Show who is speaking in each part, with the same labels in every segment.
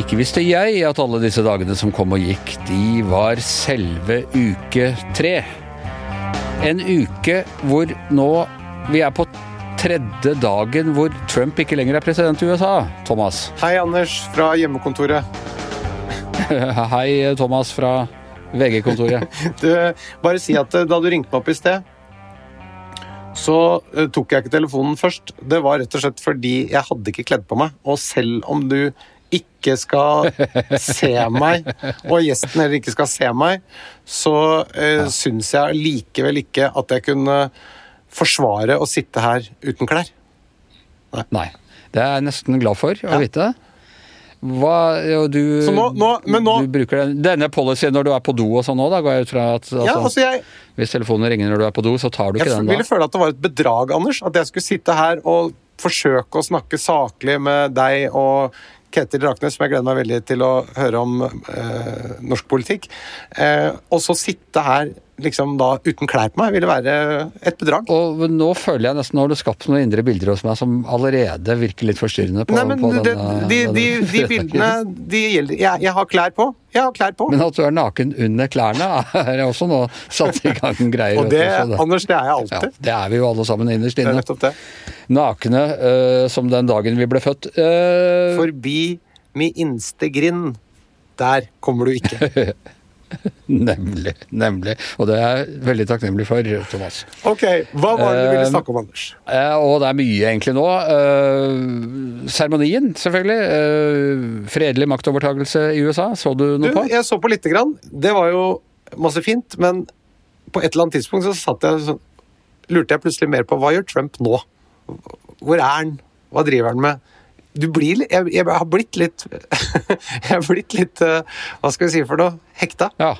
Speaker 1: Ikke visste jeg at alle disse dagene som kom og gikk, de var selve uke tre. En uke hvor nå vi er på tredje dagen hvor Trump ikke lenger er president i USA, Thomas.
Speaker 2: Hei, Anders fra hjemmekontoret.
Speaker 1: Hei, Thomas fra VG-kontoret.
Speaker 2: Du, bare si at eh, da du ringte meg opp i sted, så eh, tok jeg ikke telefonen først. Det var rett og slett fordi jeg hadde ikke kledd på meg. Og selv om du ikke skal se meg, og gjesten heller ikke skal se meg, så uh, syns jeg likevel ikke at jeg kunne forsvare å sitte her uten klær.
Speaker 1: Nei. Det er jeg nesten glad for å vite. Hva, jo, du,
Speaker 2: nå- nå- nå-
Speaker 1: du bruker den, denne policyen når du er på do og sånn òg, da går jeg ut fra at altså,
Speaker 2: Ja, altså jeg,
Speaker 1: Hvis telefonen ringer når du er på do, så tar du ikke den da?
Speaker 2: jeg ville føle at det var et bedrag, Anders. At jeg skulle sitte her og forsøke å snakke saklig med deg og Ketil Raknes, som jeg gleder meg veldig til å høre om eh, norsk politikk. Eh, og så sitte her liksom da uten klær på meg, ville være et bedrag.
Speaker 1: Og nå føler jeg nesten nå har du skapt noen indre bilder hos meg som allerede virker litt forstyrrende. på,
Speaker 2: Nei, men
Speaker 1: på
Speaker 2: det,
Speaker 1: denne,
Speaker 2: de, de, de bildene de gjelder jeg, jeg har klær på. Jeg har klær på.
Speaker 1: Men at du er naken under klærne, er også nå satt i gang greier.
Speaker 2: og det,
Speaker 1: også, det,
Speaker 2: Anders, det er jeg
Speaker 1: ja,
Speaker 2: alltid.
Speaker 1: det er vi jo alle sammen innerst
Speaker 2: er
Speaker 1: inne. Nakne uh, som den dagen vi ble født. Uh,
Speaker 2: Forbi mi innste grind. Der kommer du ikke.
Speaker 1: Nemlig. nemlig. Og det er jeg veldig takknemlig for, Thomas.
Speaker 2: Ok, hva var det du ville
Speaker 1: Eh,
Speaker 2: snakke om, Anders?
Speaker 1: Eh, og det er mye egentlig nå. Eh, selvfølgelig. Eh, fredelig maktovertagelse i USA. Så du
Speaker 2: Du,
Speaker 1: noe på?
Speaker 2: jeg så på lite grann. Det var jo masse fint, men på et eller annet tidspunkt så satt jeg sånn Lurte jeg plutselig mer på hva gjør Trump nå? Hvor er han? Hva driver han med? Du blir Jeg, jeg har blitt litt Jeg har blitt litt eh, Hva skal vi si for noe? Hekta.
Speaker 1: Ja.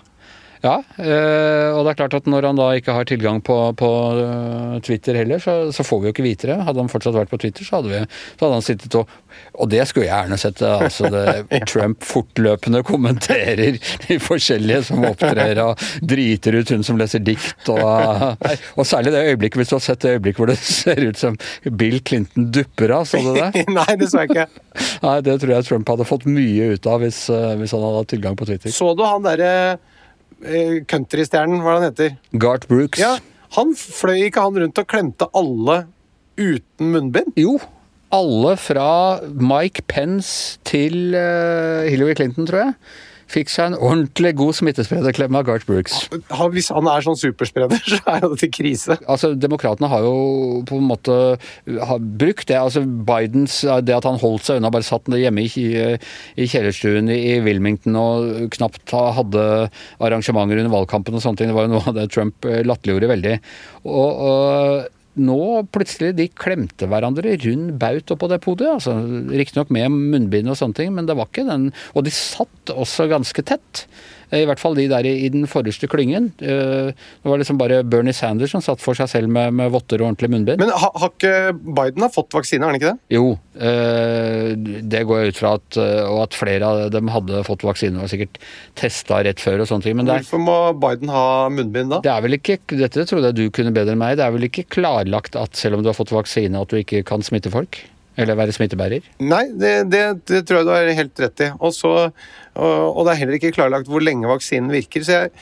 Speaker 1: Ja, eh, og det er klart at når han da ikke har tilgang på, på eh, Twitter heller, så, så får vi jo ikke vite det. Hadde han fortsatt vært på Twitter, så hadde, vi, så hadde han sittet og Og det skulle jeg gjerne sett. eh, Altså det, Trump fortløpende kommenterer de forskjellige som opptrer, og driter ut hun som leser dikt, og, og særlig det øyeblikket, hvis du har sett det øyeblikket hvor det ser ut som Bill Clinton dupper av, så du det?
Speaker 2: Nei, det så jeg ikke.
Speaker 1: Nei, det tror jeg Trump hadde fått mye ut av hvis, hvis han hadde hatt tilgang på Twitter.
Speaker 2: Så du han derre countrystjernen, hva er det han heter?
Speaker 1: Garth Brooks.
Speaker 2: Ja, han fløy ikke han rundt og klemte alle uten munnbind?
Speaker 1: Jo, alle fra Mike Pence til eh, Hillary Clinton, tror jeg, fikk seg en ordentlig god smittesprederklem av Garth Brooks.
Speaker 2: Han- Hvis han er sånn superspreder, så er jo dette krise.
Speaker 1: Altså, Demokratene har jo på en måte har brukt det. altså Bidens, Det at han holdt seg unna, bare satt hjemme i, i kjellerstuen i Wilmington og knapt hadde arrangementer under valgkampen og sånne ting, det var jo noe av det Trump eh, latterliggjorde veldig. Og, og nå plutselig de klemte hverandre rund baut oppå det podiet. altså Riktignok med munnbind og sånne ting, men det var ikke den Og de satt også ganske tett. I hvert fall de der i, den forreste klyngen. Eh, Det var liksom bare Bernie Sanders som satt for seg selv med, med votter og ordentlig munnbind.
Speaker 2: Men ha- har ikke Biden har fått vaksine, har han ikke det?
Speaker 1: Jo, eh, det går jeg ut fra at eh, Og at flere av dem hadde fått vaksine og sikkert testa rett før og sånne ting.
Speaker 2: Hvorfor må Biden ha munnbind da?
Speaker 1: det er vel ikke Dette trodde jeg du kunne bedre enn meg. Det er vel ikke klarlagt at selv om du har fått vaksine, at du ikke kan smitte folk? Eller være smittebærer?
Speaker 2: Nei, det, det, det tror jeg du har helt rett i. Og, så, og, og det er heller ikke klarlagt hvor lenge vaksinen virker. Så jeg,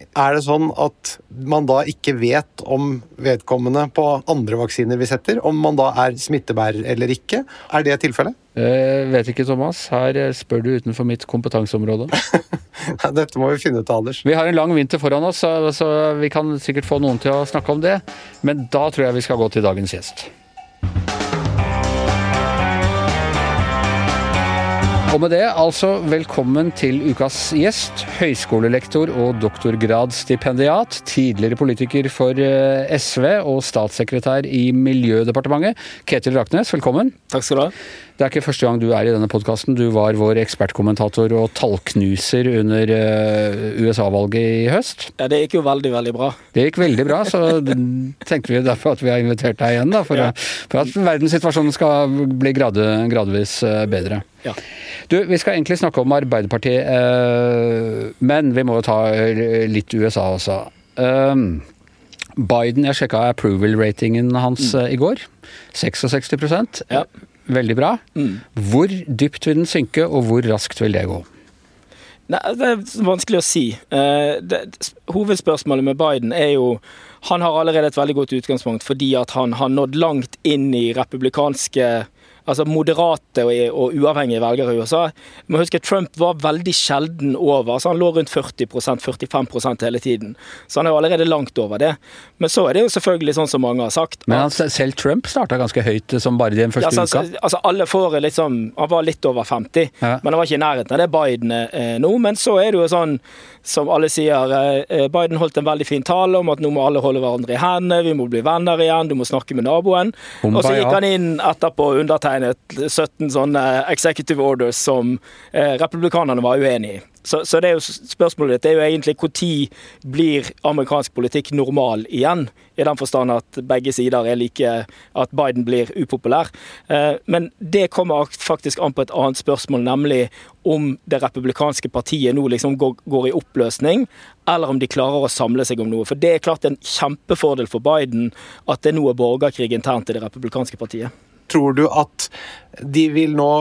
Speaker 2: er det sånn at man da ikke vet om vedkommende på andre vaksiner vi setter, om man da er smittebærer eller ikke? Er det tilfellet?
Speaker 1: Eh, vet ikke, Thomas. Her eh, spør du utenfor mitt kompetanseområde.
Speaker 2: Dette må vi finne ut av, Anders.
Speaker 1: Vi har en lang vinter foran oss, så, så vi kan sikkert få noen til å snakke om det. Men da tror jeg vi skal gå til dagens gjest. Og med det, altså velkommen til ukas gjest. Høyskolelektor og doktorgradsstipendiat. Tidligere politiker for eh, SV og statssekretær i Miljødepartementet. Ketil Raknes, velkommen.
Speaker 3: Takk skal du ha.
Speaker 1: Det er ikke første gang du er i denne podkasten. Du var vår ekspertkommentator og tallknuser under eh, USA-valget i høst.
Speaker 3: Ja, det gikk jo veldig, veldig bra.
Speaker 1: Det gikk veldig bra, så tenkte vi derfor at vi har invitert deg igjen. Da, for,
Speaker 3: Ja.
Speaker 1: for at verdenssituasjonen skal bli grad, gradvis eh, bedre.
Speaker 3: Ja.
Speaker 1: Du, Vi skal egentlig snakke om Arbeiderpartiet, eh, men vi må jo ta litt USA også. Um, Biden, jeg sjekka approval-ratingen hans mm. i går. 66 ja. Veldig bra. Mm. Hvor dypt vil den synke, og hvor raskt vil det gå?
Speaker 3: Nei, Det er vanskelig å si. Uh, det, hovedspørsmålet med Biden er jo Han har allerede et veldig godt utgangspunkt fordi at han har nådd langt inn i republikanske altså moderate og, og, uavhengige velgere i USA. Du må huske Trump var veldig sjelden over. så Han lå rundt 40% 45% hele tiden. Så han er jo allerede langt over det. Men så er det jo selvfølgelig sånn som mange har sagt
Speaker 1: Men han, selv Trump starta ganske høyt som bare den første ja,
Speaker 3: altså, uka? Altså, alle får liksom Han var litt over 50, ja. men han var ikke i nærheten av det Biden eh, nå. Men så er det jo sånn som alle sier, eh, Biden holdt en veldig fin tale om at nå må alle holde hverandre i hendene, vi må bli venner igjen, du må snakke med naboen. Og så gikk han inn etterpå og undertegnet 17 sånne executive orders som republikanerne var uenig i. Så, så, det er jo spørsmålet ditt det er jo egentlig når blir amerikansk politikk normal igjen? I den forstand at begge sider er like At Biden blir upopulær. Eh, men det kommer faktisk an på et annet spørsmål, nemlig om det republikanske partiet nå liksom går, går i oppløsning, eller om de klarer å samle seg om noe. For det er klart en kjempefordel for Biden at det nå er borgerkrig internt i det republikanske partiet.
Speaker 2: Tror du at de vil nå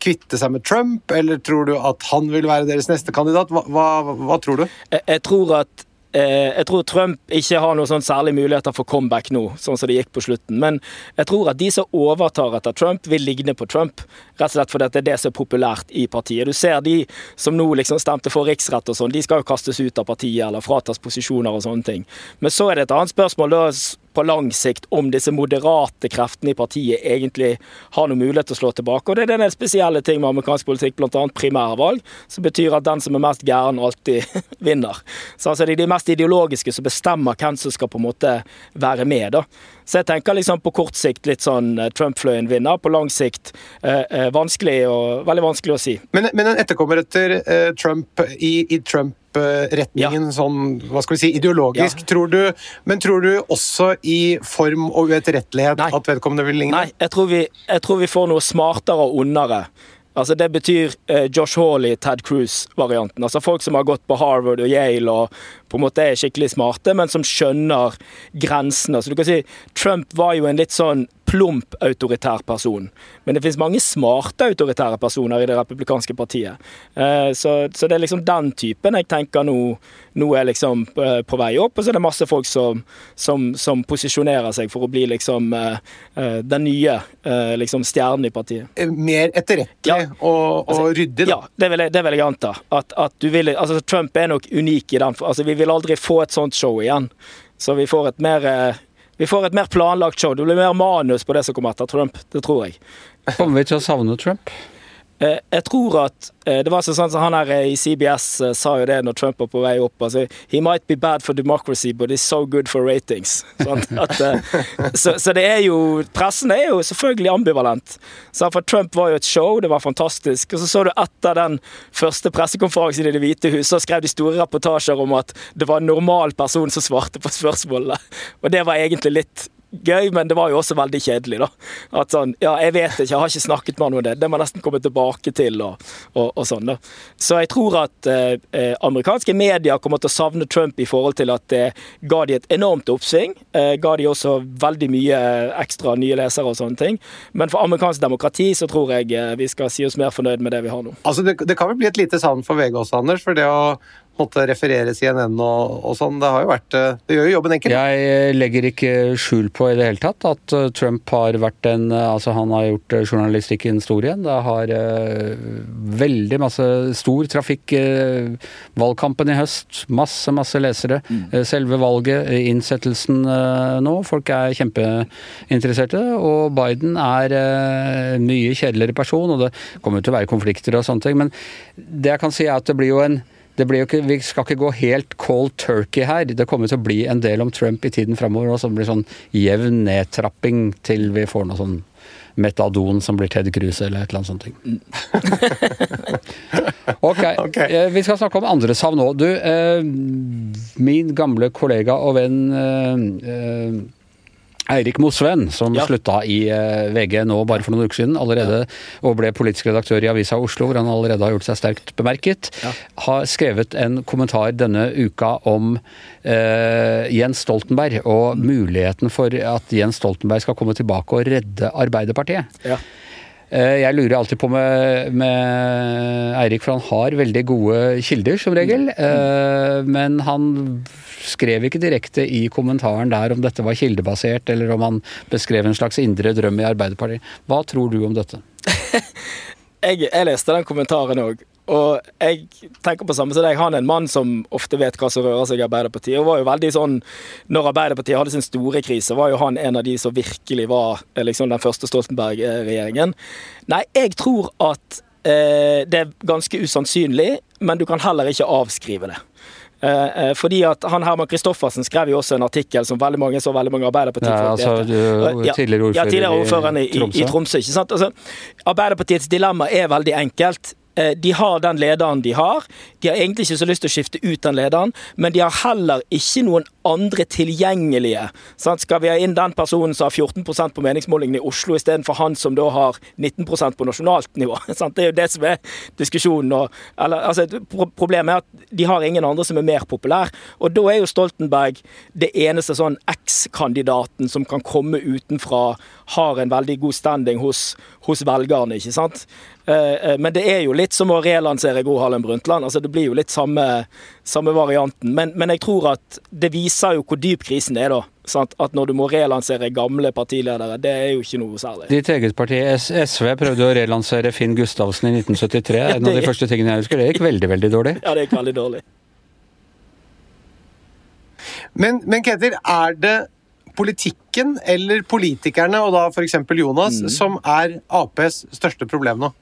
Speaker 2: kvitte seg med Trump, eller tror du at han vil være deres neste kandidat? Hva, hva, hva tror du?
Speaker 3: Jeg, jeg tror at eh, jeg tror Trump ikke har noen sånn særlig muligheter for comeback nå, sånn som det gikk på slutten. Men jeg tror at de som overtar etter Trump, vil ligne på Trump. Rett og slett fordi det er det som er populært i partiet. Du ser de som nå liksom stemte for riksrett og sånn, de skal jo kastes ut av partiet eller fratas posisjoner og sånne ting. Men så er det et annet spørsmål da på lang sikt om disse moderate kreftene i partiet egentlig har noen mulighet til å slå tilbake. Og Det er den spesielle ting med amerikansk politikk, bl.a. primærvalg, som betyr at den som er mest gæren, alltid vinner. Så altså Det er de mest ideologiske som bestemmer hvem som skal på en måte være med. da. Så jeg tenker liksom på kort sikt litt sånn eh, Trump-fløyen vinner, på lang sikt eh, eh, vanskelig og, veldig vanskelig å si.
Speaker 2: Men, men en etterkommer etter eh, Trump i, i Trump retningen ja. sånn, hva skal vi si, ideologisk, ja. tror du. Men tror du også i form og uetterrettelighet at vedkommende vil ligne?
Speaker 3: Nei, jeg tror, vi, jeg tror vi får noe smartere og ondere. Altså Det betyr eh, Josh Hawley, Ted Cruz-varianten. Altså Folk som har gått på Harvard og Yale og på en måte er skikkelig smarte, men som skjønner grensene. Så du kan si Trump var jo en litt sånn plump autoritær person. Men det finnes mange smarte autoritære personer i det republikanske partiet. Eh, så, så det er liksom den typen jeg tenker nå, nå er liksom eh, på vei opp. Og så er det masse folk som, som, som posisjonerer seg for å bli liksom eh, den nye liksom stjernen i partiet.
Speaker 2: Mer etterrettelig ja. og, og altså, ryddig,
Speaker 3: da? Ja, det vil jeg, det vil jeg anta. At, at du vil, altså Trump er nok unik i den altså Vi vil aldri få et sånt show igjen. Så vi får et mer vi får et mer planlagt show. Det blir mer manus på det som kommer etter Trump. Det tror jeg.
Speaker 1: Kommer vi til å savne Trump?
Speaker 3: Eh, jeg tror at eh, det var sånn som Han her eh, i CBS sa jo det når Trump var på vei opp. altså He might be bad for democracy, but he's so good for ratings. Sånn at, så, så, det er jo Pressen er jo selvfølgelig ambivalent. Så for Trump var jo et show, det var fantastisk. Og så så du etter den første pressekonferansen i Det hvite hus, så skrev de store reportasjer om at det var en normal person som svarte på spørsmålene. Og det var egentlig litt gøy, men det var jo også veldig kjedelig, da. At sånn Ja, jeg vet ikke, jeg har ikke snakket med han om det. Det må jeg nesten komme tilbake til, og, og, og sånn, da. Så jeg tror at eh, eh, amerikanske medier kommer til å savne Trump i forhold til at det ga de et enormt oppsving. Eh, ga de også veldig mye ekstra nye lesere og sånne ting. Men for amerikansk demokrati så tror jeg eh, vi skal si oss mer fornøyd med det vi har nå.
Speaker 2: Altså, det, det kan vel bli et lite savn for VG også, Anders? For det å måtte referere CNN og, og, sånn. Det har jo vært eh, Det gjør jo jobben enkel.
Speaker 1: Jeg eh, legger ikke skjul på i det hele tatt at eh, Trump har vært en Altså, han har gjort journalistikken stor igjen. Det har uh, veldig masse stor trafikk. Uh, valgkampen i høst, masse, masse lesere. Mm. Uh, selve valget, innsettelsen nå. Folk er kjempeinteresserte. Og Biden er mye kjedeligere person, og det kommer til å være konflikter og sånne ting. Men det jeg kan si er at det blir jo en ikke, vi skal ikke gå helt cold turkey her. Det kommer til å bli en del om Trump i tiden framover. Og så blir sånn jevn nedtrapping til vi får noe sånn metadon som blir Ted Cruz eller et eller annet sånt. ok, okay. ok, vi skal snakke om andre savn nå. Du, eh, min gamle kollega og venn eh, eh Eirik Mosveen, som
Speaker 3: Ja.
Speaker 1: slutta i eh, VG nå bare for noen uker siden, allerede, og ble politisk redaktør i Avisa Oslo, hvor han allerede har gjort seg sterkt bemerket,
Speaker 3: Ja.
Speaker 1: har skrevet en kommentar denne uka om eh, Jens Stoltenberg og muligheten for at Jens Stoltenberg skal komme tilbake og redde Arbeiderpartiet.
Speaker 3: Ja.
Speaker 1: Eh, Jeg lurer alltid på med, med Eirik, for han har veldig gode kilder, som regel. Mm. Men han skrev ikke direkte i kommentaren der om dette var kildebasert, eller om han beskrev en slags indre drøm i Arbeiderpartiet. Hva tror du om dette?
Speaker 3: jeg, jeg leste den kommentaren òg, og jeg tenker på samme som deg. Han er en mann som ofte vet hva som rører seg i Arbeiderpartiet. Og var jo veldig sånn, når Arbeiderpartiet hadde sin store krise, var jo han en av de som virkelig var eh, liksom den første Stoltenberg-regjeringen. Nei, jeg tror at eh, det er ganske usannsynlig, men du kan heller ikke avskrive det. Eh, eh, fordi at han Herman Kristoffersen skrev jo også en artikkel som veldig mange så veldig mange Arbeiderpartiet
Speaker 1: Ja, altså,
Speaker 3: Ja,
Speaker 1: tidligere ordfører
Speaker 3: ja, tidligere
Speaker 1: i
Speaker 3: ordføreren i, i, i Tromsø. ikke sant? Altså, Arbeiderpartiets dilemma er veldig enkelt. Eh, De har den lederen de har. De har egentlig ikke så lyst til å skifte ut den lederen, men de har heller ikke noen andre tilgjengelige. Sant? Skal vi ha inn den personen som har 14% på meningsmålingene i Oslo, istedenfor han som da har 19% på nasjonalt nivå? Det er jo det som er diskusjonen. Og, eller, altså, problemet er at de har ingen andre som er mer populær. Og da er jo Stoltenberg det eneste sånn eks-kandidaten som kan komme utenfra, har en veldig god standing hos, hos velgerne, ikke sant. Eh, eh, Men det er jo litt som å relansere Gro Harlem Brundtland. altså Det blir jo litt samme, samme varianten. Men, men jeg tror at det viser jo hvor dyp krisen er, da. Sant? At når du må relansere gamle partiledere, det er jo ikke noe særlig.
Speaker 1: Ditt eget parti, SV, prøvde å relansere Finn Gustavsen i 1973. En av de første tingene jeg husker. Det gikk veldig, veldig dårlig.
Speaker 3: Ja, det gikk veldig dårlig.
Speaker 2: Men, men Ketil, er det politikken eller politikerne, og da f.eks. Jonas, som er Aps største problem nå?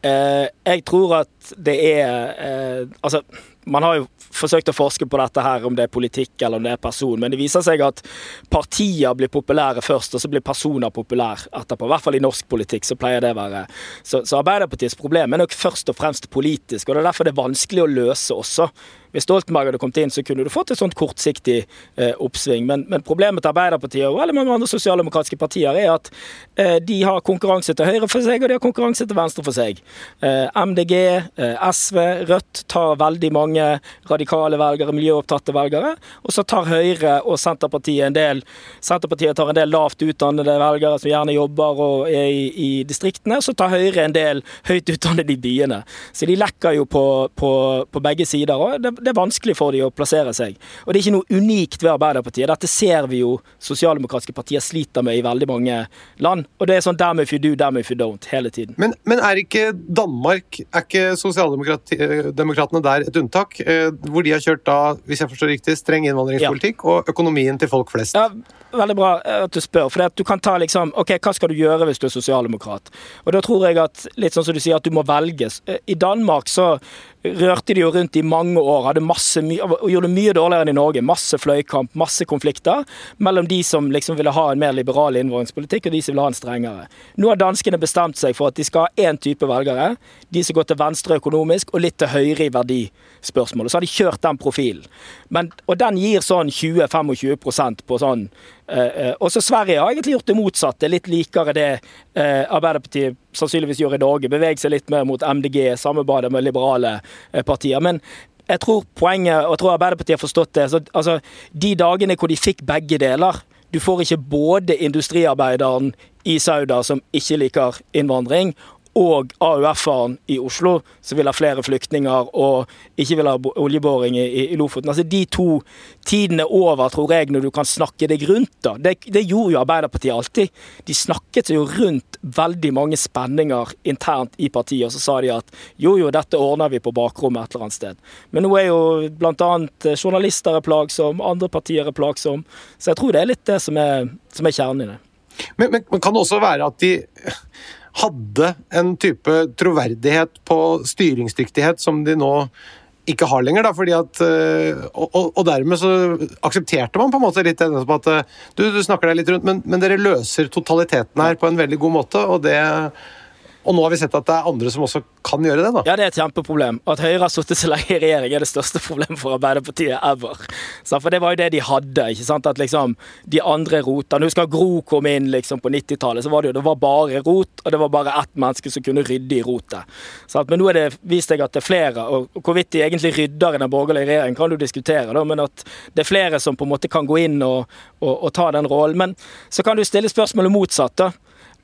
Speaker 3: Eh, jeg tror at det er eh, Altså, man har jo forsøkt å forske på dette her, om det er politikk eller om det er person, men det viser seg at partier blir populære først, og så blir personer populære etterpå. I hvert fall i norsk politikk så pleier det å være. Så, så Arbeiderpartiets problem er nok først og fremst politisk, og det er derfor det er vanskelig å løse også. Hvis Stoltenberg hadde kommet inn, så kunne du fått et sånt kortsiktig eh, oppsving. Men, men problemet til Arbeiderpartiet og veldig mange andre sosialdemokratiske partier er at eh, de har konkurranse til høyre for seg, og de har konkurranse til venstre for seg. Eh, MDG, eh, SV, Rødt tar veldig mange radikale velgere, miljøopptatte velgere. Og så tar Høyre og Senterpartiet en del Senterpartiet tar en del lavt utdannede velgere som gjerne jobber og er i, i distriktene. Så tar Høyre en del høyt utdannede i byene. Så de lekker jo på, på, på begge sider. og det, det er vanskelig for de å plassere seg. Og det er ikke noe unikt ved Arbeiderpartiet. Dette ser vi jo sosialdemokratiske partier sliter med i veldig mange land. Og det er sånn damn if you do, damn if you don't, hele tiden.
Speaker 2: Men, men er ikke Danmark Er ikke sosialdemokratene der et unntak? Eh, Hvor de har kjørt da, hvis jeg forstår riktig, streng innvandringspolitikk og økonomien til folk flest?
Speaker 3: Ja, Veldig bra eh, at du spør. For du kan ta liksom OK, hva skal du gjøre hvis du er sosialdemokrat? Og da tror jeg at, litt sånn som du sier, at du må velges. Eh, I Danmark så rørte de jo rundt i mange år, hadde masse gjorde det mye dårligere enn i Norge. Masse fløykamp, masse konflikter mellom de som liksom ville ha en mer liberal innvandringspolitikk, og de som ville ha en strengere. Nå har danskene bestemt seg for at de skal ha én type velgere. De som går til venstre økonomisk, og litt til høyre i verdispørsmål. Og så har de kjørt den profilen. Og den gir sånn 20-25 på sånn eh, eh, Også Sverige har egentlig gjort det motsatte. Litt likere det eh, Arbeiderpartiet sannsynligvis gjør i Norge. Beveger seg litt mer mot MDG, samarbeider med liberale eh, partier. Men jeg tror poenget, og jeg tror Arbeiderpartiet har forstått det, så, altså, de dagene hvor de fikk begge deler Du får ikke både industriarbeideren i Sauda som ikke liker innvandring, og AUF-eren i Oslo som vil ha flere flyktninger og ikke vil ha bo- oljeboring i, i- Lofoten. Altså De to tidene er over, tror jeg, når du kan snakke deg rundt. da. Det, det gjorde jo Arbeiderpartiet alltid. De snakket jo rundt veldig mange spenninger internt i partiet, og så sa de at jo, jo, dette ordner vi på bakrommet et eller annet sted. Men nå er jo bl.a. journalister er plagsom, andre partier er plagsom, så jeg tror det er litt det som er, som er kjernen i det.
Speaker 2: Men, men, men kan det også være at de hadde en type troverdighet på styringsdyktighet som de nå ikke har lenger, da, fordi at, øh, og, og, dermed så aksepterte man på en måte litt at øh, du, du snakker deg litt rundt, men, men dere løser totaliteten her på en veldig god måte, og det Og nå har vi sett at det er andre som også kan gjøre det. da.
Speaker 3: Ja, det er et kjempeproblem. At Høyre har sittet så lenge i regjering, er det største problemet for Arbeiderpartiet ever. Så for det var jo det de hadde. ikke sant? At liksom de andre rotene Husker Gro kom inn liksom på 90-tallet, så var det jo det var bare rot, og det var bare ett menneske som kunne rydde i rotet. Så men nå er det vist seg at det er flere, og hvorvidt de egentlig rydder i den borgerlige regjeringen, kan du diskutere, da, men at det er flere som på en måte kan gå inn og, og, og ta den rollen. Men så kan du stille spørsmålet motsatt. da.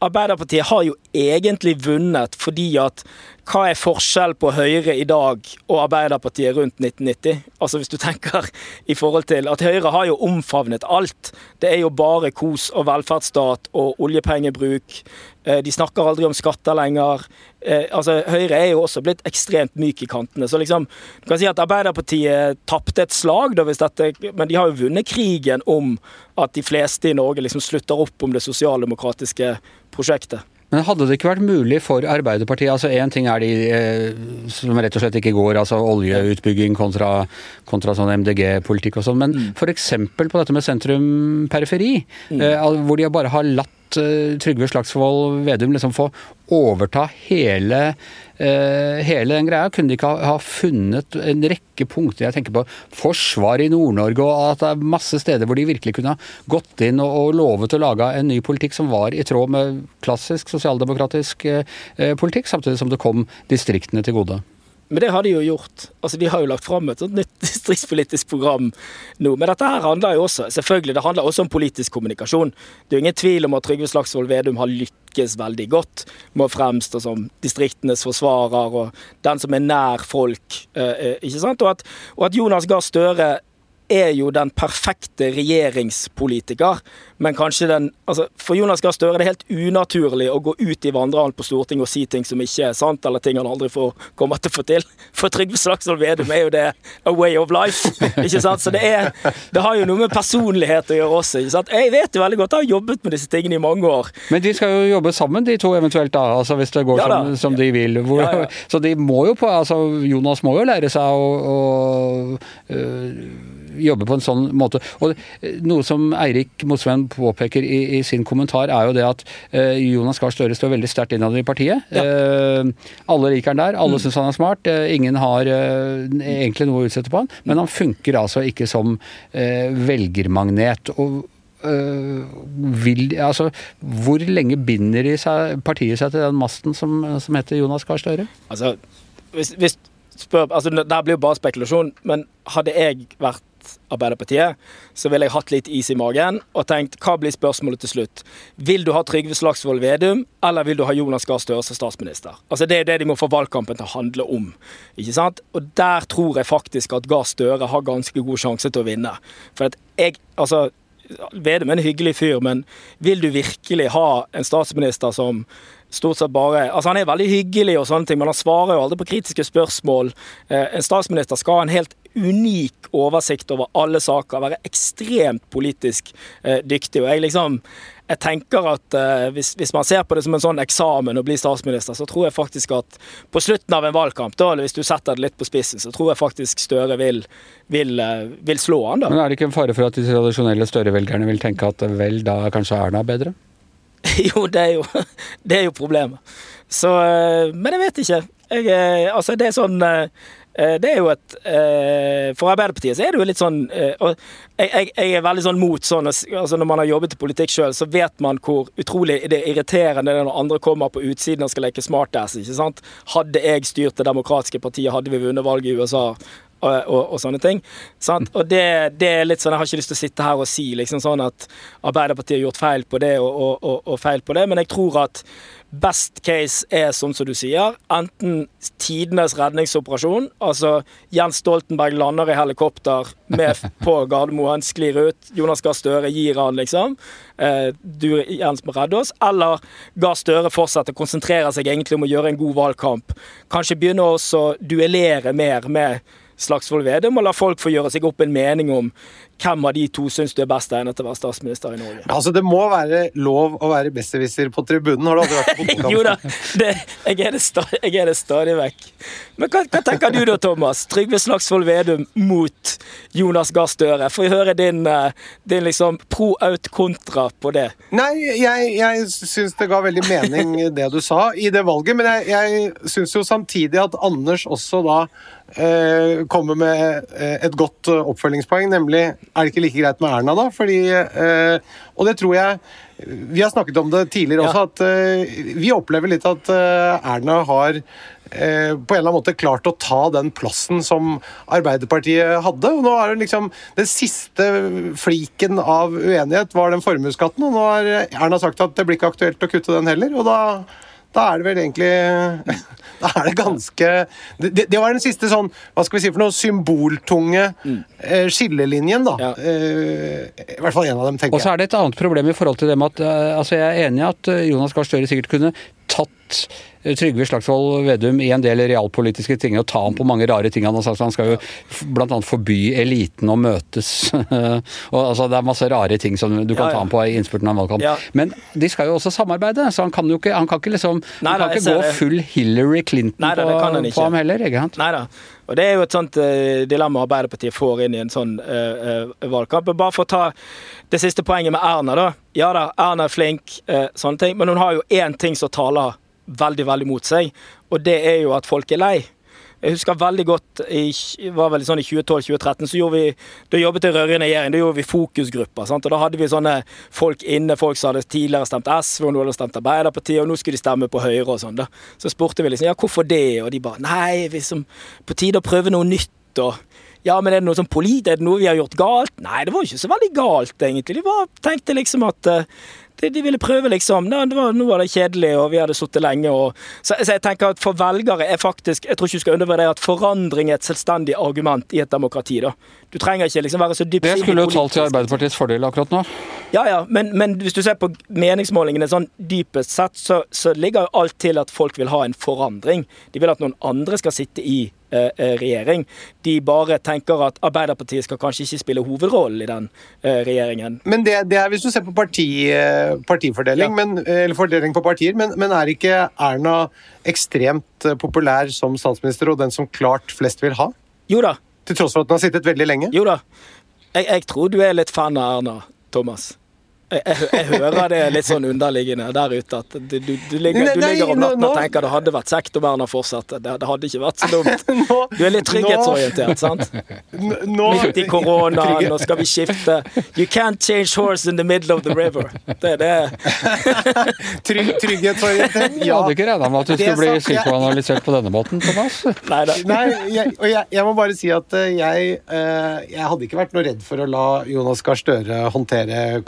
Speaker 3: Arbeiderpartiet har jo egentlig vunnet fordi at hva er forskjell på Høyre i dag og Arbeiderpartiet rundt 1990? Altså Hvis du tenker i forhold til at Høyre har jo omfavnet alt. Det er jo bare kos og velferdsstat og oljepengebruk. Eh, de snakker aldri om skatter lenger. Eh, altså Høyre er jo også blitt ekstremt myk i kantene. Så liksom, du kan si at Arbeiderpartiet tapte et slag, da, hvis dette, men de har jo vunnet krigen om at de fleste i Norge liksom slutter opp om det sosialdemokratiske prosjektet.
Speaker 1: Men hadde det ikke vært mulig for Arbeiderpartiet altså Én ting er de eh, som rett og slett ikke går, altså oljeutbygging kontra, kontra sånn MDG-politikk og sånn, men mm. f.eks. på dette med sentrum-periferi, mm. eh, hvor de bare har latt uh, Trygve Slagsvold Vedum liksom få overta hele, uh, hele den greia? Kunne de ikke ha, funnet en rekke punkter? Jeg tenker på forsvar i Nord-Norge, og at det er masse steder hvor de virkelig kunne ha gått inn og, og lovet å lage en ny politikk som var i tråd med klassisk sosialdemokratisk uh, politikk, samtidig som det kom distriktene til gode.
Speaker 3: Men det har de jo gjort. Altså, De har jo lagt fram et nytt distriktspolitisk program nå. Men dette her handler jo også selvfølgelig, det handler også om politisk kommunikasjon. Det er jo ingen tvil om at Trygve Slagsvold Vedum har lykkes veldig godt med å fremstå som distriktenes forsvarer og den som er nær folk. Eh, eh, ikke sant? Og at, og at Jonas Gahr Støre er jo den perfekte regjeringspolitiker, men kanskje den altså For Jonas Gahr Støre er det helt unaturlig å gå ut i vandrehallen på Stortinget og si ting som ikke er sant, eller ting han aldri får, kommer til å få til. For Trygve Slagsvold Vedum er jo det a way of life. ikke sant? Så det, er, det har jo noe med personlighet å gjøre også. ikke sant? Jeg vet jo veldig godt, jeg har jobbet med disse tingene i mange år.
Speaker 1: Men de skal jo jobbe sammen, de to eventuelt, da, altså hvis det går ja, som, som, de vil. Hvor, ja, ja. Så de må jo på altså Jonas må jo lære seg å, å øh, jobbe på en sånn måte. Og eh, Noe som Eirik Mosveen påpeker i, i, sin kommentar, er jo det at uh, Jonas Gahr Støre står veldig sterkt innad i partiet. Ja. Uh, alle liker han der, alle mm. syns han er smart. Uh, ingen har egentlig noe å utsette på han, men han funker altså ikke som velgermagnet. og vil, altså, hvor lenge binder seg, partiet seg til den masten som, som heter Jonas Gahr Støre?
Speaker 3: Altså, hvis, hvis spør, altså, Det blir jo bare spekulasjon, men hadde jeg vært Arbeiderpartiet, så ville jeg hatt litt is i magen og tenkt hva blir spørsmålet til slutt? Vil du ha Trygve Slagsvold Vedum, eller vil du ha Jonas Gahr Støre som statsminister? Altså Det er det de må få valgkampen til å handle om. ikke sant? Og der tror jeg faktisk at Gahr Støre har ganske god sjanse til å vinne. For at jeg, altså Vedum er en hyggelig fyr, men vil du virkelig ha en statsminister som stort sett bare Altså, han er veldig hyggelig og sånne ting, men han svarer jo aldri på kritiske spørsmål. Eh, en statsminister skal ha en helt unik oversikt over alle saker, være ekstremt politisk eh, dyktig. Og jeg liksom jeg tenker at uh, hvis, hvis, man ser på det som en sånn eksamen å bli statsminister, så tror jeg faktisk at på slutten av en valgkamp, da, hvis du setter det litt på spissen, så tror jeg faktisk Støre vil, vil, uh, vil slå han da.
Speaker 1: Men er det ikke en fare for at de tradisjonelle Støre-velgerne vil tenke at vel, da er kanskje Erna bedre?
Speaker 3: jo, det er jo, det er jo problemet. Så uh, Men jeg vet ikke. Jeg, altså, det er sånn Eh, det er jo et eh, For Arbeiderpartiet så er det jo litt sånn eh, og jeg, jeg, er veldig sånn mot sånn altså Når man har jobbet i politikk sjøl, så vet man hvor utrolig det er irriterende det når andre kommer på utsiden og skal leke smartass. ikke sant? Hadde jeg styrt det demokratiske partiet, hadde vi vunnet valget i USA. Og, og, og, sånne ting. Sant? Og det, det, er litt sånn, Jeg har ikke lyst til å sitte her og si liksom sånn at Arbeiderpartiet har gjort feil på det og, og feil på det, men jeg tror at Best case er, sånn som du sier, enten tidenes redningsoperasjon. Altså Jens Stoltenberg lander i helikopter med på Gardermoen, sklir ut. Jonas Gahr Støre gir han, liksom. Eh, du, Jens, må redde oss. Eller Gahr Støre fortsetter, konsentrerer seg egentlig om å gjøre en god valgkamp. Kanskje begynne å duellere mer med Slagsvold Vedum og la folk få gjøre seg opp en mening om hvem av de to syns du er best egnet til å være statsminister i Norge?
Speaker 2: Altså, Det må være lov å være besserwisser på tribunen. Har du aldri vært på fotballkamp?
Speaker 3: jo da, det, jeg, er stadig, jeg er det stadig vekk. Men hva, hva tenker du da, Thomas? Trygve Slagsvold Vedum mot Jonas Gahr Støre. Får vi høre din, eh, din liksom pro-out-kontra på det?
Speaker 2: Nei, jeg, jeg syns det ga veldig mening det du sa i det valget, men jeg, jeg syns jo samtidig at Anders også da eh, kommer med eh, et godt eh, oppfølgingspoeng, nemlig er det ikke like greit med Erna, da? Fordi, eh, og det tror jeg Vi har snakket om det tidligere også, at vi opplever litt at Erna har på en eller annen måte klart å ta den plassen som Arbeiderpartiet hadde. og nå er det liksom Den siste fliken av uenighet var den formuesskatten, og nå har Erna sagt at det blir ikke aktuelt å kutte den heller. og da da er det vel egentlig Da er det ganske Det, det var den siste sånn, hva skal vi si for noe, symboltunge mm. skillelinjen, da.
Speaker 3: Ja.
Speaker 2: Eh, I hvert fall en av dem, tenker jeg.
Speaker 1: Og så er det et annet problem i forhold til det med at eh, altså jeg er enig i at Jonas Gahr Støre sikkert kunne tatt Trygve Slagsvold Vedum i en del realpolitiske ting og ta ham på mange rare ting han har sagt. Han skal jo bl.a. forby eliten å møtes. og altså Det er masse rare ting som du kan
Speaker 3: Ja, ja.
Speaker 1: ta ham på i innspurten av en valgkamp.
Speaker 3: Ja.
Speaker 1: Men de skal jo også samarbeide, så han kan jo ikke, han kan ikke liksom
Speaker 3: Nei
Speaker 1: Han kan
Speaker 3: jeg
Speaker 1: ikke gå
Speaker 3: det.
Speaker 1: full Hillary Clinton
Speaker 3: Nei da,
Speaker 1: på, på ham heller. ikke sant?
Speaker 3: Nei da. Og det er jo et sånt eh, dilemma Arbeiderpartiet får inn i en sånn uh, uh, valgkamp. Bare for å ta det siste poenget med Erna, da. Ja da, Erna er flink, sånne ting. Men hun har jo én ting som taler veldig, veldig mot seg, og det er jo at folk er lei. Jeg husker veldig godt i, var vel sånn i 2012-2013, så gjorde vi, da jobbet i rød-grønn regjering. Da gjorde vi fokusgrupper. Sant? og Da hadde vi sånne folk inne, folk som hadde tidligere stemt SV, og nå hadde stemt Arbeiderpartiet, og nå skulle de stemme på Høyre og sånn. da. Så spurte vi liksom ja, hvorfor det, og de bare nei, vi som på tide å prøve noe nytt. og ja, men er det noe sånn polit, er det noe vi har gjort galt? Nei, det var ikke så veldig galt, egentlig. De bare tenkte liksom at eh, de, de ville prøve, liksom. Nå, var, nå var det kjedelig, og vi hadde sittet lenge. Og, så, så jeg tenker at for velgere er faktisk Jeg tror ikke du skal undervurdere at forandring er et selvstendig argument i et demokrati. da. Du trenger ikke liksom være så dypt
Speaker 1: Det skulle jo talt til. Arbeiderpartiets fordel akkurat nå.
Speaker 3: Ja, ja, men, men hvis du ser på meningsmålingene sånn dypest sett, så, så ligger jo alt til at folk vil ha en forandring. De vil at noen andre skal sitte i eh, eh, regjering. De bare tenker at Arbeiderpartiet skal kanskje ikke spille hovedrollen i den eh, regjeringen.
Speaker 2: Men det, det er hvis du ser på parti, eh, partifordeling,
Speaker 3: Ja.
Speaker 2: men, eller fordeling på partier, men, men er ikke Erna ekstremt eh, populær som statsminister og den som klart flest vil ha?
Speaker 3: Jo da,
Speaker 2: Til tross for at den har sittet veldig lenge?
Speaker 3: jo da. Jeg, jeg tror du er litt fan av Erna, Thomas. Jeg, jeg, jeg hører det litt sånn underliggende der ute at du, du, du, ligger, du ligger om natten og tenker det hadde vært kjekt om Erna fortsatte. Det, det hadde ikke vært så dumt. Du er litt trygghetsorientert, sant? Midt i
Speaker 2: koronaen,
Speaker 3: nå skal vi skifte. You can't change horse in the middle of the river. Det er det.
Speaker 2: Trygg, trygghetsorientert,
Speaker 1: Jeg
Speaker 2: ja.
Speaker 1: hadde ikke regna med at du skulle bli psykoanalysert på denne måten, Thomas.
Speaker 3: Nei.
Speaker 2: Nei, jeg, og jeg, jeg må bare si at eh, jeg, eh, jeg hadde ikke vært noe redd for å la Jonas Gahr Støre håndtere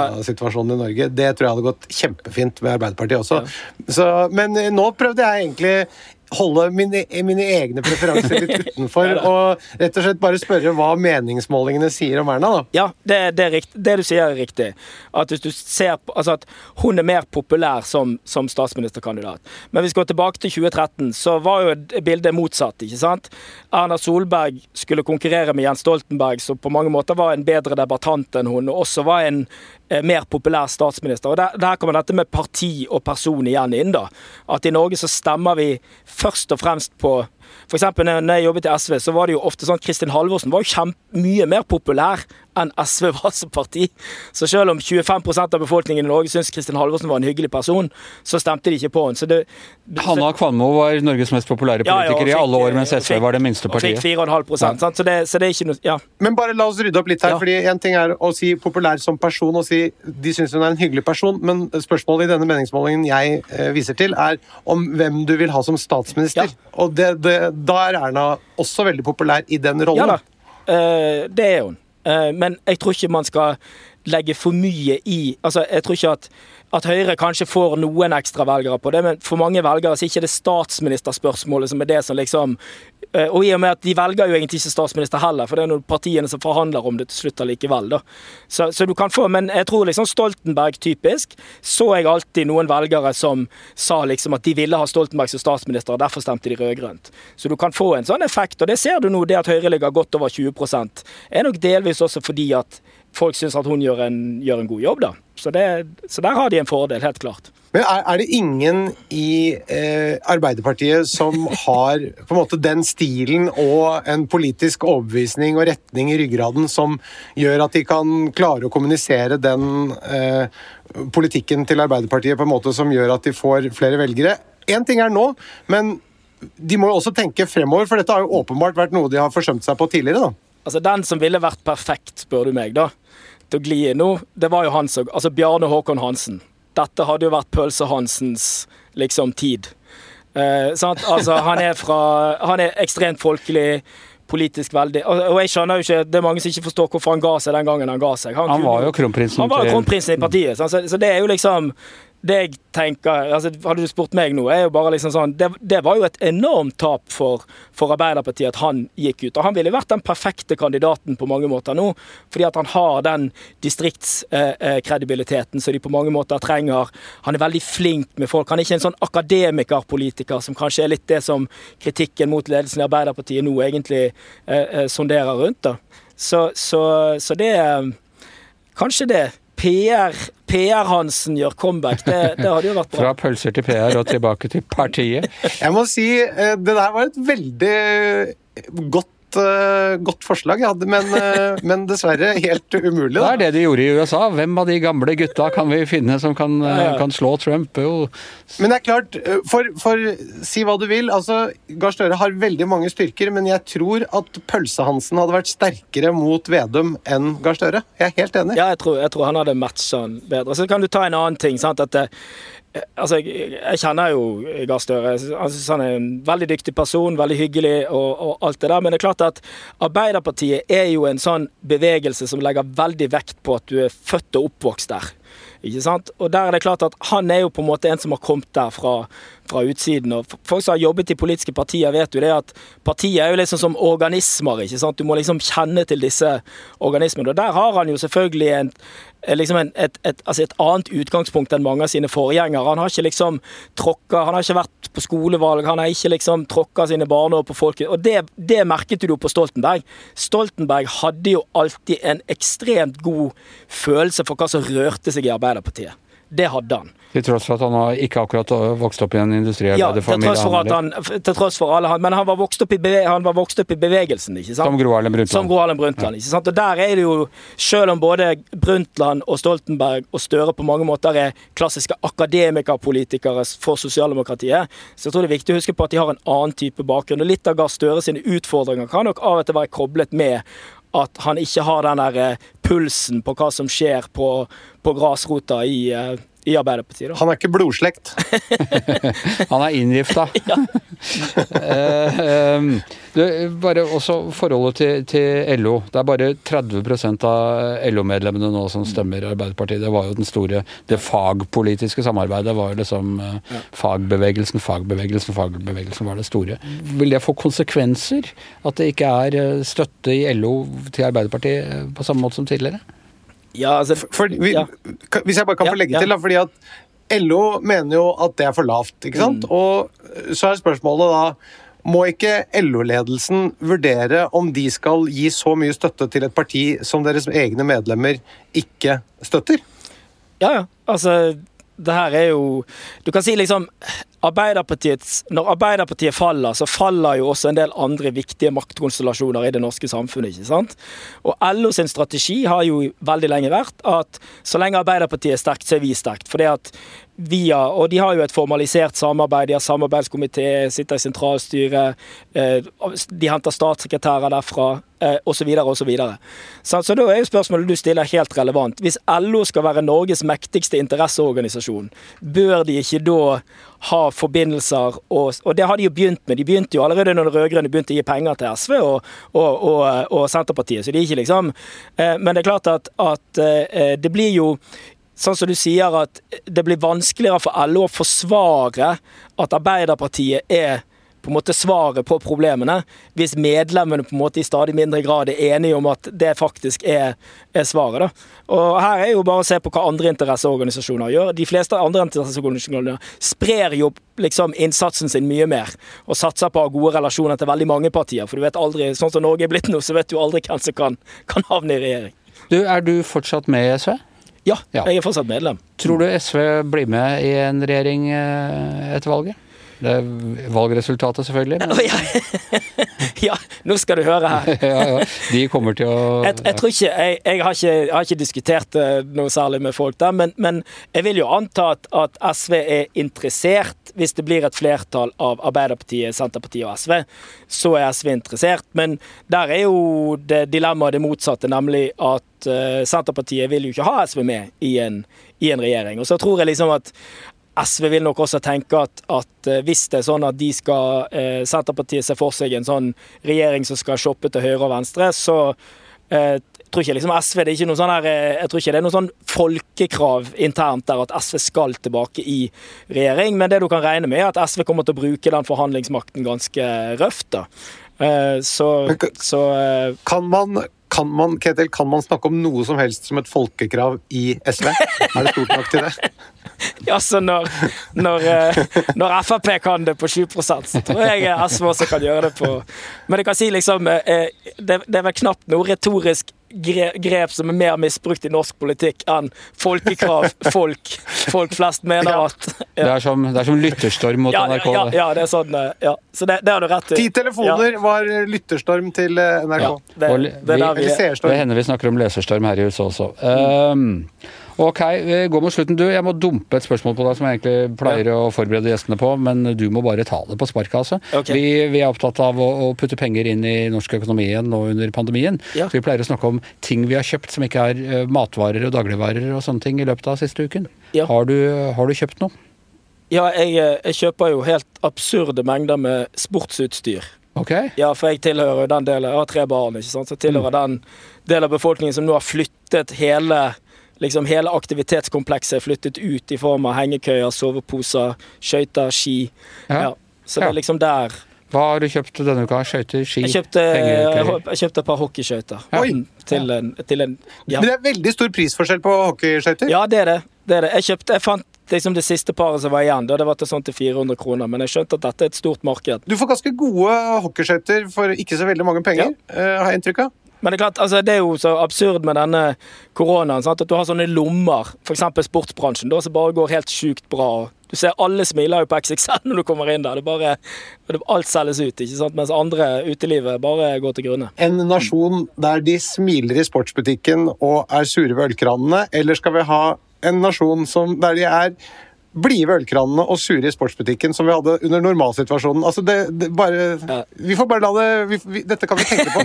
Speaker 2: koronasituasjonen i Norge. Det tror jeg hadde gått kjempefint med Arbeiderpartiet også. Så, men eh, nå prøvde jeg egentlig holde mine, mine egne preferanser litt utenfor og rett og slett bare spørre hva meningsmålingene sier om Erna. da.
Speaker 3: Ja, det, det, rikt, det du sier er riktig. At hvis du ser altså at hun er mer populær som, som statsministerkandidat. Men hvis vi går tilbake til 2013, så var jo bildet motsatt. ikke sant? Erna Solberg skulle konkurrere med Jens Stoltenberg, som på mange måter var en bedre debattant enn hun, og også var en eh, mer populær statsminister. Og Der, der kommer dette med parti og person igjen inn. da. At i Norge så stemmer vi først og fremst på for eksempel når jeg jobbet i SV, så var det jo ofte sånn at Kristin Halvorsen var jo mye mer populær enn SV var som parti. Så selv om 25% av befolkningen i Norge syntes Kristin Halvorsen var en hyggelig person, så stemte de ikke på henne. Så det,
Speaker 1: Hanna Kvanmo var Norges mest populære
Speaker 3: Ja, ja, fikk,
Speaker 1: politiker i alle år, mens
Speaker 3: eh,
Speaker 1: SV
Speaker 3: fikk-
Speaker 1: var det minste
Speaker 3: og fikk 4,5 sant? Så, det, så det er ikke noe Ja.
Speaker 2: Men bare la oss rydde opp litt her.
Speaker 3: Ja.
Speaker 2: fordi En ting er å si populær som person og si de syns hun er en hyggelig person, men spørsmålet i denne meningsmålingen jeg eh, viser til, er om hvem du vil ha som statsminister.
Speaker 3: Ja.
Speaker 2: Og det, det, da er Erna også veldig populær i den rollen.
Speaker 3: Ja da, eh, det er hun. Eh, men jeg tror ikke man skal legge for mye i Altså, jeg tror ikke at, at Høyre kanskje får noen ekstra velgere på det, men for mange velgere så er ikke det statsministerspørsmålet som er det som liksom eh, Og i og med at de velger jo egentlig ikke statsminister heller, for det er noen partiene som forhandler om det til slutt allikevel, da. Så, så du kan få Men jeg tror liksom Stoltenberg typisk så jeg alltid noen velgere som sa liksom at de ville ha Stoltenberg som statsminister, og derfor stemte de rød-grønt. Så du kan få en sånn effekt, og det ser du nå, det at Høyre ligger godt over 20 er nok delvis også fordi at folk syns at hun gjør en, gjør en, god jobb, da. Så, det, så, der har de en fordel, helt klart.
Speaker 2: Men er, er det ingen i eh, Arbeiderpartiet som har på en måte den stilen og en politisk overbevisning og retning i ryggraden som gjør at de kan klare å kommunisere den eh, politikken til Arbeiderpartiet på en måte som gjør at de får flere velgere? Én ting er nå, men de må jo også tenke fremover, for dette har jo åpenbart vært noe de har forsømt seg på tidligere. da.
Speaker 3: Altså, Den som ville vært perfekt, spør du meg, da, til å gli inn nå, det var jo han som Altså Bjarne Håkon Hansen. Dette hadde jo vært Pølse-Hansens liksom tid. Eh? Altså, han er fra Han er ekstremt folkelig politisk veldig Og jeg skjønner jo ikke Det er mange som ikke forstår hvorfor han ga seg den gangen han ga seg.
Speaker 1: Han, han var jo kronprinsen.
Speaker 3: Han var jo kronprinsen i partiet. Så, så, det er jo liksom det jeg tenker altså Hadde du spurt meg nå, er jo bare liksom sånn Det, det var jo et enormt tap for, for, Arbeiderpartiet at han gikk ut. Og han ville vært den perfekte kandidaten på mange måter nå, fordi at han har den distriktskredibiliteten eh, som de på mange måter trenger. Han er veldig flink med folk. Han er ikke en sånn akademikerpolitiker som kanskje er litt det som kritikken mot ledelsen i Arbeiderpartiet nå egentlig eh, eh sonderer rundt. da. Så, så, så det Kanskje det. PR, PR-Hansen gjør comeback. Det, det, hadde jo vært bra.
Speaker 1: Fra pølser til PR og tilbake til partiet.
Speaker 2: Jeg må si eh, det der var et veldig godt godt forslag, ja, men, uh, men, dessverre helt umulig.
Speaker 1: Da. Det er det de gjorde i USA. Hvem av de gamle gutta kan vi finne som kan, uh, kan slå Trump? Jo.
Speaker 2: Men det er klart, for, for, si hva du vil, altså Gahr Støre har veldig mange styrker, men jeg tror at Pølse-Hansen hadde vært sterkere mot Vedum enn Gahr Støre. Jeg er helt enig.
Speaker 3: Ja, jeg tror, jeg tror han hadde matcha han bedre. Så kan du ta en annen ting. sant, at det, Altså, jeg, jeg, kjenner jo Gahr Støre. Han er en veldig dyktig person, veldig hyggelig og, og, alt det der. Men det er klart at Arbeiderpartiet er jo en sånn bevegelse som legger veldig vekt på at du er født og oppvokst der. Ikke sant? Og der er det klart at Han er jo på en måte en som har kommet der fra, fra utsiden. og Folk som har jobbet i politiske partier, vet jo det at partiet er jo liksom som organismer. ikke sant? Du må liksom kjenne til disse organismene. Og Der har han jo selvfølgelig en, liksom en, et, et, altså et, annet utgangspunkt enn mange av sine forgjengere. Han har ikke liksom tråkka, han har ikke vært på skolevalg, han har ikke liksom tråkka sine barneår på folket. Og det, det merket du jo på Stoltenberg. Stoltenberg hadde jo alltid en ekstremt god følelse for hva som rørte seg i Arbeiderpartiet. Det hadde han.
Speaker 1: Til tross for at han ikke akkurat vokst opp i en industriarbeiderfamilie?
Speaker 3: Ja, til tross han, til tross for alle han, Men han var vokst opp i, beve, vokst opp i bevegelsen, ikke sant?
Speaker 1: Som Gro Harlem Brundtland.
Speaker 3: Som Gro Harlem Brundtland, ja. ikke sant? Og der er det jo, selv om både Brundtland og Stoltenberg og Støre på mange måter er klassiske akademikerpolitikere for sosialdemokratiet, så jeg tror det er viktig å huske på at de har en annen type bakgrunn. Og litt av Gahr Støre sine utfordringer kan nok av og til være koblet med at han ikke har den der eh, pulsen på hva som skjer på, på grasrota i, eh, i Arbeiderpartiet. Da.
Speaker 2: Han er ikke blodslekt?
Speaker 1: han er inngifta. Eh, ehm, bare også forholdet til, til, LO. Det er bare 30% av LO-medlemmene nå som stemmer Arbeiderpartiet. Det var jo den store Det fagpolitiske samarbeidet var jo liksom ja. fagbevegelsen, fagbevegelsen, fagbevegelsen var det store. Vil det få konsekvenser? At det ikke er støtte i LO til Arbeiderpartiet på samme måte som tidligere?
Speaker 2: Ja, altså, for, vi, ja. Hvis jeg bare kan få legge til, da, fordi at LO mener jo at det er for lavt. ikke sant? Mm. Og så er spørsmålet da må ikke LO-ledelsen vurdere om de skal gi så mye støtte til et parti som deres egne medlemmer ikke støtter?
Speaker 3: Ja, ja. Altså, det her er jo Du kan si liksom Arbeiderpartiets, Når Arbeiderpartiet faller, så faller jo også en del andre viktige maktkonstellasjoner i det norske samfunnet. ikke sant? Og LO sin strategi har jo veldig lenge vært at så lenge Arbeiderpartiet er sterkt, så er vi sterkt. Fordi at via Og de har jo et formalisert samarbeid. De har samarbeidskomité, sitter i sentralstyret, eh, de henter statssekretærer derfra, eh, osv., osv. Så, så da er jo spørsmålet du stiller helt relevant. Hvis LO skal være Norges mektigste interesseorganisasjon, bør de ikke da ha forbindelser, og, og det har de jo begynt med. De begynte jo allerede når de rød-grønne begynte å gi penger til SV og, og, og, Senterpartiet, så de er ikke liksom eh, Men det er klart at, at det blir jo sånn som du sier, at det blir vanskeligere for LO å forsvare at Arbeiderpartiet er på en måte svaret på problemene, hvis medlemmene på en måte i stadig mindre grad er enige om at det faktisk er, er svaret. da. Og Her er jo bare å se på hva andre interesseorganisasjoner gjør. De fleste andre interesseorganisasjoner sprer jo liksom innsatsen sin mye mer, og satser på gode relasjoner til veldig mange partier. For du vet aldri, sånn som Norge er blitt nå, så vet du aldri hvem som kan, kan havne i regjering.
Speaker 1: Du, Er du fortsatt med i SV?
Speaker 3: Ja, jeg er fortsatt medlem.
Speaker 1: Tror du SV blir med i en regjering eh, etter valget? Det er valgresultatet, selvfølgelig. Men...
Speaker 3: ja, nå skal du høre her.
Speaker 1: ja, ja. De kommer til å
Speaker 3: Jeg, jeg tror ikke jeg, jeg, har ikke jeg, har ikke diskutert eh, noe særlig med folk der, men, men jeg vil jo anta at, at, SV er interessert. Hvis det blir et flertall av Arbeiderpartiet, Senterpartiet og SV, så er SV interessert. Men der er jo det dilemmaet det motsatte, nemlig at uh, Senterpartiet vil jo ikke ha SV med i en, i en regjering. Og så tror jeg liksom at SV vil nok også tenke at, at, eh, hvis det er sånn at de skal eh, Senterpartiet ser for seg en sånn regjering som skal shoppe til høyre og venstre, så eh, tror ikke liksom SV det er ikke noe sånn her, eh, Jeg tror ikke det er noe sånn folkekrav internt der at SV skal tilbake i regjering, men det du kan regne med, er at SV kommer til å bruke den forhandlingsmakten ganske røft. da. Eh, så, så
Speaker 2: eh, Kan man kan man, Ketil, kan man snakke om noe som helst som et folkekrav i SV? Er det stort nok til det?
Speaker 3: Ja, så når, når, eh, når, Frp kan det på 7 så tror jeg SV også kan gjøre det på Men jeg kan si liksom eh, Det, det er vel knapt noe retorisk grep som er mer misbrukt i norsk politikk enn folkekrav folk, folk flest mener at
Speaker 1: ja. det, er som, det, er som, lytterstorm mot
Speaker 3: ja,
Speaker 1: NRK.
Speaker 3: Ja, ja, det er sånn, eh, ja. Så det, det har du rett
Speaker 2: i. Ti telefoner var lytterstorm til NRK. Ja,
Speaker 1: det, det, det, vi, det hender vi snakker om leserstorm her i huset også. Um, Ok, vi går mot slutten. Du, jeg må dumpe et spørsmål på deg som jeg egentlig pleier ja. å forberede gjestene på, men du må bare ta det på sparket, altså. Okay. Vi, vi, er opptatt av å, å, putte penger inn i norsk økonomi igjen nå under pandemien. Ja. Så vi pleier å snakke om ting vi har kjøpt som ikke er uh, matvarer og dagligvarer og sånne ting i løpet av siste uken. Ja. Har, du, har, du, kjøpt noe?
Speaker 3: Ja, jeg, eh, jeg, kjøper jo helt absurde mengder med sportsutstyr.
Speaker 1: Okay.
Speaker 3: Ja, for jeg tilhører den delen, jeg har tre barn, ikke sant? så jeg tilhører mm. den delen av befolkningen som nå har flyttet hele liksom hele aktivitetskomplekset er flyttet ut i form av hengekøyer, soveposer, skøyter, ski. Ja. ja. Så det er liksom der
Speaker 1: hva har du kjøpt denne uka? Skøyter, ski,
Speaker 3: jeg kjøpte, jeg kjøpte et par hockeyskøyter. Ja. Til en, til en
Speaker 2: ja. Men det er veldig stor prisforskjell på hockeyskøyter?
Speaker 3: Ja, det er det. det er det. Jeg kjøpte, jeg fant liksom det siste paret som var igjen. Det var til sånn til 400 kroner, men jeg skjønte at dette er et stort marked.
Speaker 2: Du får ganske gode hockeyskøyter for ikke så veldig mange penger, ja. uh, har jeg inntrykk av.
Speaker 3: Men det er klart, altså, det er jo så absurd med denne koronaen. Sant? At du har sånne lommer, f.eks. sportsbransjen, da, som bare går helt sjukt bra. Du ser alle smiler jo på XXL når du kommer inn der. Det bare, alt selges ut, ikke sant? mens andre utelivet bare går til grunne.
Speaker 2: En nasjon der de smiler i sportsbutikken og er sure ved ølkranene, eller skal vi ha en nasjon som, der de er blide ølkranene og sure i sportsbutikken som vi hadde under normalsituasjonen. Altså det, det bare, ja. Vi får bare la det vi, vi, Dette kan vi tenke på.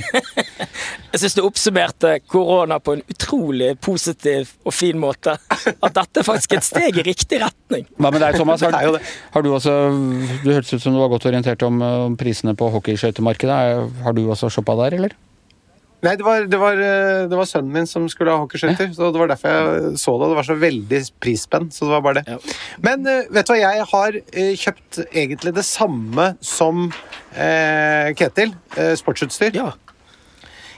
Speaker 3: Jeg syns du oppsummerte korona på en utrolig positiv og fin måte. At dette er faktisk et steg i riktig retning.
Speaker 1: Hva med deg, Thomas? Har, har du også Du hørtes ut som du var godt orientert om, om prisene på hockeyskøytemarkedet. Har du også shoppa der, eller?
Speaker 2: Nei, det var, det, var, eh, det var, sønnen min som skulle ha hockeyskøyter. Så det var derfor jeg så det. Det var så veldig prisspenn. Så det var bare det. Ja. Men eh, vet du hva, jeg har eh, kjøpt egentlig det samme som eh, Ketil. Eh, sportsutstyr. Ja.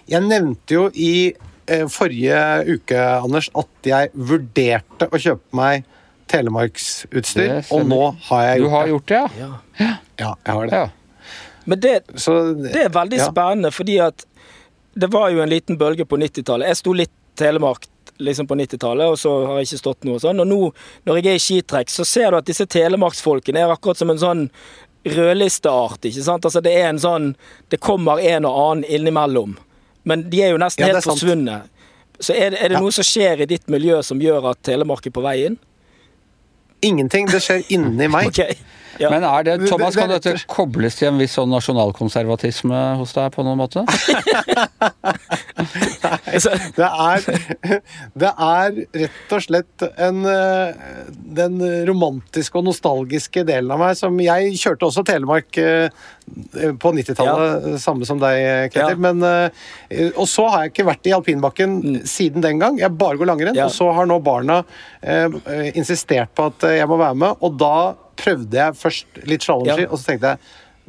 Speaker 2: Jeg nevnte jo i eh, forrige uke, Anders, at jeg vurderte å kjøpe meg telemarksutstyr, og nå har jeg gjort det.
Speaker 1: Du har gjort det,
Speaker 2: ja? Ja, ja jeg har det. Ja.
Speaker 3: Men det, så, det, er veldig spennende, fordi at det var jo en liten bølge på 90-tallet. Jeg sto litt Telemark liksom på 90-tallet, og så har jeg ikke stått noe sånn. Og nå, når jeg er i skitrekk, så ser du at disse telemarksfolkene er akkurat som en sånn rødlisteart, ikke sant. Altså det er en sånn Det kommer en og annen innimellom. Men de er jo nesten ja, helt forsvunnet. Så er det, er det ja. noe som skjer i ditt miljø som gjør at Telemark er på vei inn?
Speaker 2: Ingenting. Det skjer inni meg.
Speaker 3: Okay. Ja.
Speaker 1: Men er det, Thomas, kan dette kobles til en viss sånn nasjonalkonservatisme hos deg på noen måte?
Speaker 2: Det er, det er rett og slett en, den romantiske og nostalgiske delen av meg som Jeg kjørte også Telemark eh, på 90-tallet, samme som deg, Ketil.
Speaker 3: Ja.
Speaker 2: Men, eh, og så har jeg ikke vært i alpinbakken siden den gang. Jeg bare går langrenn.
Speaker 3: Ja.
Speaker 2: Og så har nå barna eh, insistert på at jeg må være med, og da prøvde jeg først litt slalåmski,
Speaker 3: Ja.
Speaker 2: og så tenkte jeg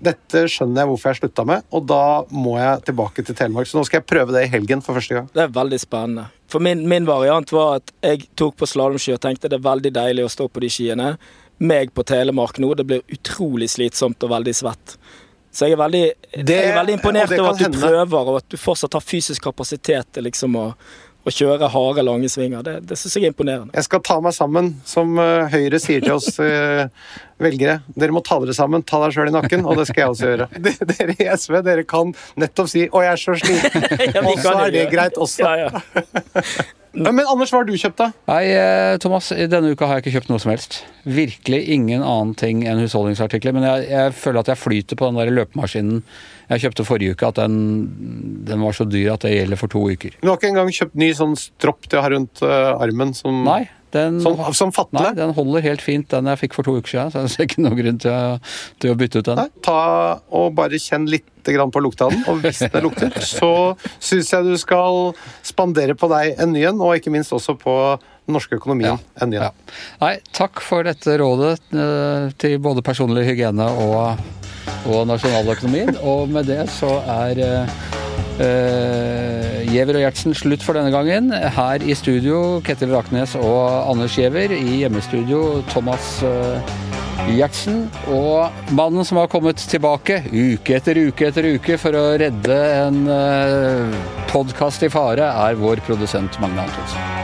Speaker 2: dette skjønner jeg hvorfor jeg slutta med, og da må jeg tilbake til Telemark. Så nå skal jeg prøve det i helgen for første gang.
Speaker 3: Det er veldig spennende. For min, min variant var at jeg tok på slalåmski og tenkte det er veldig deilig å stå på de skiene. Meg på Telemark nå, det blir utrolig slitsomt og veldig svett. Så jeg er veldig,
Speaker 2: Det-
Speaker 3: jeg er veldig imponert over at du
Speaker 2: hende.
Speaker 3: prøver, og at du fortsatt har fysisk kapasitet til liksom å, å kjøre harde, lange svinger. Det, det syns jeg er imponerende.
Speaker 2: Jeg skal ta meg sammen, som eh, Høyre sier til oss eh, velgere. Dere må ta dere sammen, ta deg sjøl i nakken, og det skal jeg også gjøre. Dere i SV dere kan nettopp si 'Å, jeg er så sliten'.
Speaker 3: Ja,
Speaker 2: Og så er det greit også.
Speaker 3: Ja, ja.
Speaker 2: Men Anders, hva har du kjøpt, da?
Speaker 1: Nei, eh, Thomas, denne uka har jeg ikke kjøpt noe som helst. Virkelig ingen annen ting enn husholdningsartikler. Men jeg, jeg føler at jeg flyter på den der løpemaskinen jeg kjøpte forrige uke, at den, den var så dyr at det gjelder for to uker.
Speaker 2: Du har ikke engang kjøpt ny sånn stropp til å ha rundt uh, armen som,
Speaker 1: Nei, den,
Speaker 2: som, som
Speaker 1: nei, den holder helt fint, den jeg fikk for to uker siden. Så jeg ser ikke noen grunn til å, til å bytte ut den.
Speaker 2: Nei, ta og bare kjenn litt grann på lukta den, og hvis det lukter, så syns jeg du skal spandere på deg en ny en, og ikke minst også på den norske økonomien en ny en.
Speaker 1: Ja. Nei, takk for dette rådet eh, til både personlig hygiene og, og nasjonaløkonomien. Og med det så er eh, Giæver og Gjertsen slutt for denne gangen. Her i studio Ketil Raknes og Anders Giæver. I hjemmestudio Thomas eh, Gjertsen. Og mannen som har kommet tilbake uke etter uke etter uke for å redde en uh, podkast i fare, er vår produsent Magne Antonsen.